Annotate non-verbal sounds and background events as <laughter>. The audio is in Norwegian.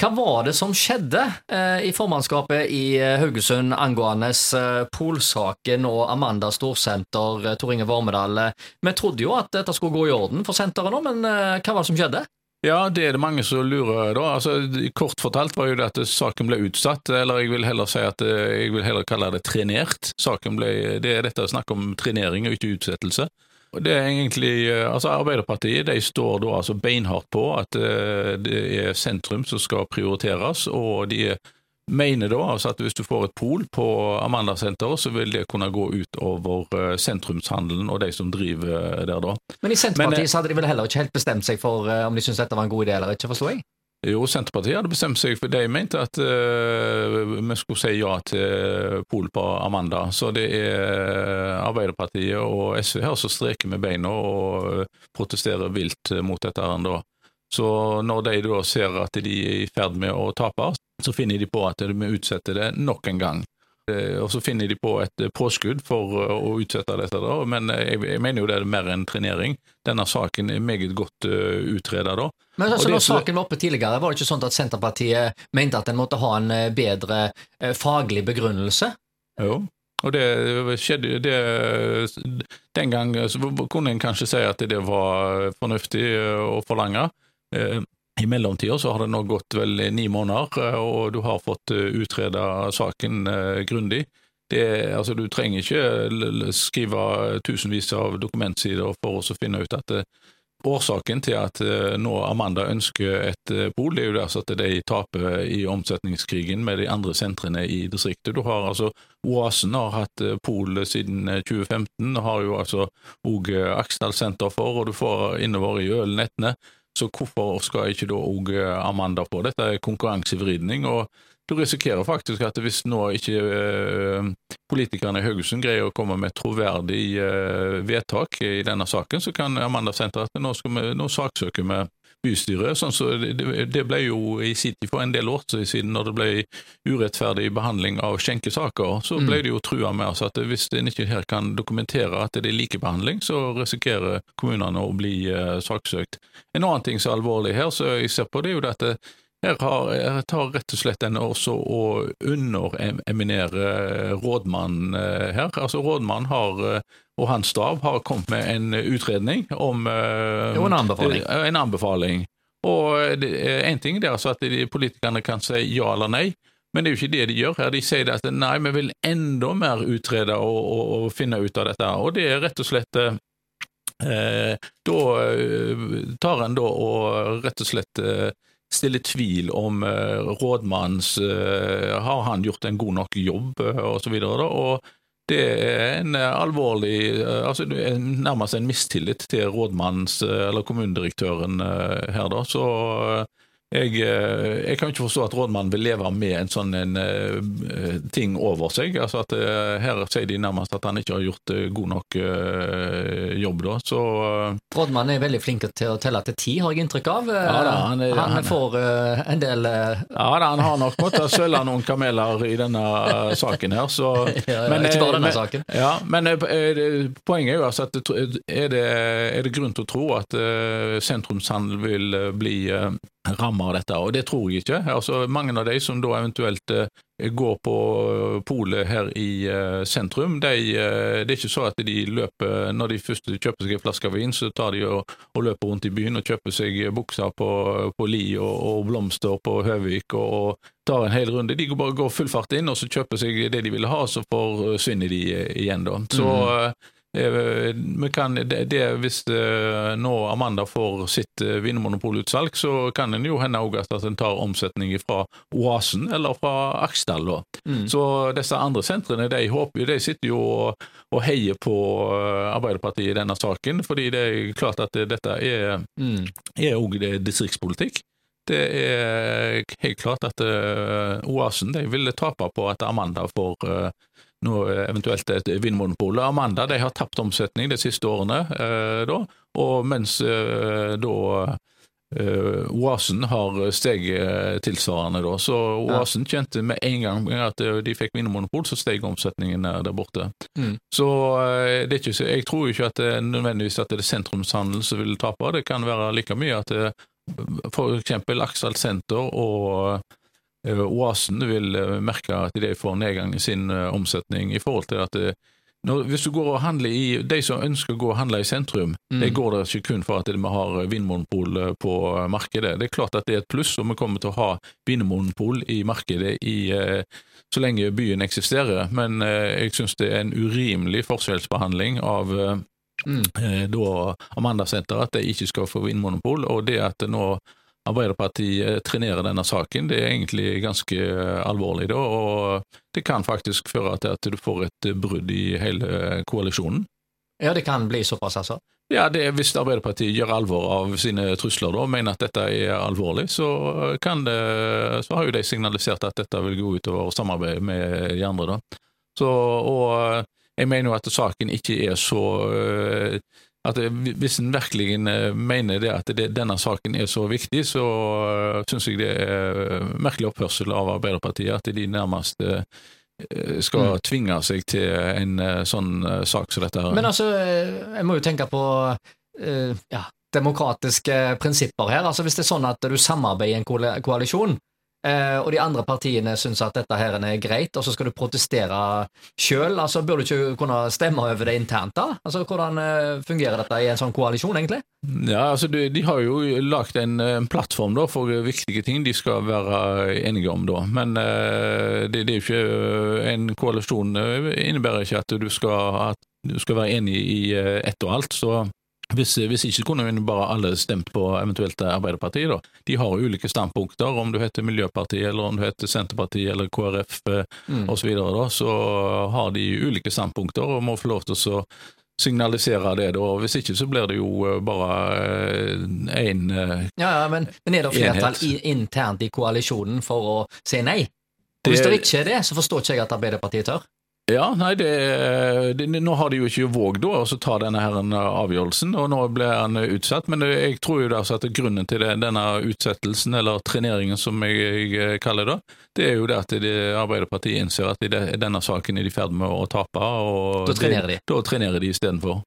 Hva var det som skjedde eh, i formannskapet i eh, Haugesund angående eh, Polsaken og Amanda Storsenter, eh, Tor Inge Vormedal? Eh, Vi trodde jo at dette skulle gå i orden for senteret nå, men eh, hva var det som skjedde? Ja, det er det mange som lurer da. Altså, kort fortalt var jo det at saken ble utsatt, eller jeg vil heller si at jeg vil heller kalle det trenert. Saken ble, det er dette snakk om trenering og ikke utsettelse. Det er egentlig, eh, altså Arbeiderpartiet de står da altså beinhardt på at eh, det er sentrum som skal prioriteres, og de mener da altså at hvis du får et pol på Amanda-senteret, så vil det kunne gå ut over eh, sentrumshandelen og de som driver der da. Men i Senterpartiet Men, så hadde de vel heller ikke helt bestemt seg for om de syntes dette var en god idé eller ikke, forsto jeg? Jo, Senterpartiet hadde bestemt seg for de mente at uh, vi skulle si ja til pol på Amanda. Så det er Arbeiderpartiet og SV her som streker med beina og protesterer vilt mot dette. her da. Så når de da ser at de er i ferd med å tape, så finner de på at de må utsette det nok en gang. Eh, Og så finner de på et påskudd for eh, å utsette dette, da. men jeg, mener jo det er mer enn trenering. Denne saken er meget godt utreda da. Men altså, når saken var oppe tidligere, var det ikke sånn at Senterpartiet mente at en måtte ha en eh, bedre eh, faglig begrunnelse? Jo, og det skjedde det, Den gang kunne en kanskje si at det var fornuftig eh, å forlange. Eh, I mellomtida så har det nå gått vel ni måneder, eh, og du har fått utreda saken eh, grundig. Det, altså, du trenger ikke skrive tusenvis av dokumentsider for å finne ut at det, Årsaken til at eh, nå Amanda ønsker et eh, pol, det er jo det altså at de taper i omsetningskrigen med de andre sentrene i distriktet. Du har altså Oasen har hatt eh, pol siden eh, 2015, og har jo altså òg Aksdal senter for, og du får innover i ølnettene. Så hvorfor skal ikke da òg Amanda få? Dette er konkurransevridning. og du risikerer faktisk at hvis nå ikke eh, politikerne i Haugesund greier å komme med troverdig eh, vedtak i denne saken, så kan Amanda Senter at nå, skal vi, nå saksøker vi bystyret. Sånn så det, det- ble jo i City for en del år siden, når det ble urettferdig behandling av skjenkesaker, så ble det jo trua med oss at hvis en ikke her kan dokumentere at det er likebehandling, så risikerer kommunene å bli uh, saksøkt. En annen ting som er alvorlig her, så jeg ser på, det er jo at her har, jeg tar rett og slett denne også å undereminerer rådmannen eh, her. Altså Rådmannen har, eh, og hans stav har kommet med en utredning om eh, Jo, en anbefaling. En anbefaling. Og én ting er altså at de politikerne kan si ja eller nei, men det er jo ikke det de gjør her. De sier at nei, vi vil enda mer utrede og, og, og finne ut av dette. Og det er rett og slett eh, da tar en da og rett og slett eh, stiller tvil om eh, rådmannens eh, Har han gjort en god nok jobb, eh, og. Og det er en alvorlig altså Nærmest en mistillit til rådmannens, eller kommunedirektøren her, da. Så jeg, eh, jeg kan ikke forstå at rådmannen vil leve med en sånn en, uh, ting over seg. altså at uh, Her sier de nærmest at han ikke har gjort uh, god nok jobb. da, så Rådmannen er veldig flink til å telle til ti, har jeg inntrykk av. Ja da, han er- han han- får en del Ja, da, han har nok måttet svelge noen kameler i denne saken her, så <laughs> Ja, ja, men, ikke bare denne men- saken. Ja, men poenget er jo altså at er det, er det grunn til å tro at sentrumshandel vil bli rammet av dette, og det tror jeg ikke. Altså, mange av de som da eventuelt eh, går på eh, polet her i eh, sentrum, de, det er ikke så at de løper Når de først kjøper seg en flaske vin, så tar de og, og løper rundt i byen og kjøper seg bukser på, på Li og, og blomster på Høvik og, og tar en hel runde. De går bare går full fart inn og så kjøper seg det de vil ha, så forsvinner de igjen. da. Så vi kan, det, det, Hvis eh, nå Amanda får sitt eh, vinmonopolutsalg, så kan en jo hende òg at en tar omsetning fra Oasen eller fra Aksdal. Mm. Så disse andre sentrene de håper, de sitter jo og, og heier på eh, Arbeiderpartiet i denne saken, fordi det er klart at dette er mm. er distriktspolitikk. Det er helt klart at eh, Oasen de ville tape på at Amanda får eh, nå eventuelt et vinmonopol. Amanda de har tapt omsetning de siste årene, eh, da, og mens eh, da eh, Oasen har steget tilsvarende. Da. Så Oasen kjente med en gang at eh, de fikk vinmonopol, så steg omsetningen eh, der borte. Mm. Så eh, det ikke, jeg tror ikke at det nødvendigvis at det er sentrumshandel som vil tape. Det kan være like mye at f.eks. Aksel Senter og eh, Oasen vil eh, merke at de får nedgang i sin eh, omsetning i forhold til at når, hvis du går og handler i, De som ønsker å gå og handle i sentrum, Mm. det går der ikke kun for at vi har vinmonopol eh, på markedet. Det er klart at det er et pluss, og vi kommer til å ha vinmonopol i markedet i, eh, så lenge byen eksisterer. Men eh, jeg syns det er en urimelig forskjellsbehandling av eh, Mm. eh, da Amanda-senteret, at de ikke skal få vinmonopol. Og det at nå Arbeiderpartiet trenerer denne saken, det er egentlig ganske alvorlig. da, Og det kan faktisk føre til at du får et brudd i hele koalisjonen. Ja, det kan bli såpass, altså. Ja, det Hvis Arbeiderpartiet gjør alvor av sine trusler da, og mener at dette er alvorlig, så, kan det, så har jo de signalisert at dette vil gå utover samarbeidet med de andre. da. Så, og jeg mener jo at saken ikke er så at Hvis en virkelig øh, mener det at det, denne saken er så viktig, så øh, syns jeg det er merkelig oppførsel av Arbeiderpartiet at de nærmest skal Mm. tvinge seg til en sånn sak som dette. her. Men altså, eh, jeg må jo tenke på eh, ja, demokratiske prinsipper her. Altså Hvis det er sånn at du samarbeider i en koalisjon, eh, og de andre partiene syns at dette her er greit, og så skal du protestere sjøl, altså, bør du ikke kunne stemme over det internt da? Altså Hvordan eh, fungerer dette i en sånn koalisjon, egentlig? Ja, altså de, de har jo lagt en, en plattform da, for viktige ting de skal være enige om. da. Men eh, det, det er ikke En koalisjon eh, innebærer ikke at du skal, at du skal være enig i eh, ett og alt. så hvis, hvis ikke kunne vi bare alle stemt på eventuelt Arbeiderpartiet. da. De har ulike standpunkter, om du heter Miljøpartiet, eller om du heter Senterpartiet eller KrF eh, Mm. og så videre, da, så har de ulike standpunkter og må få lov til å signalisere det. da. Hvis ikke så blir det jo eh, bare én Ja, ja, men, men er det flertall i, internt i koalisjonen for å si nei? Og Det- Hvis det ikke er det, så forstår ikke jeg at Arbeiderpartiet tør. Ja, nei, det, det, nå har de jo ikke vågd da, å ta denne her avgjørelsen, og nå ble han utsatt. Men det- jeg tror jo altså at grunnen til det, denne utsettelsen, eller treneringen som jeg, jeg kaller det, det er jo det at de, Arbeiderpartiet innser at i det, denne saken er de i ferd med å tape. og Da trenerer de. Da trenerer de istedenfor.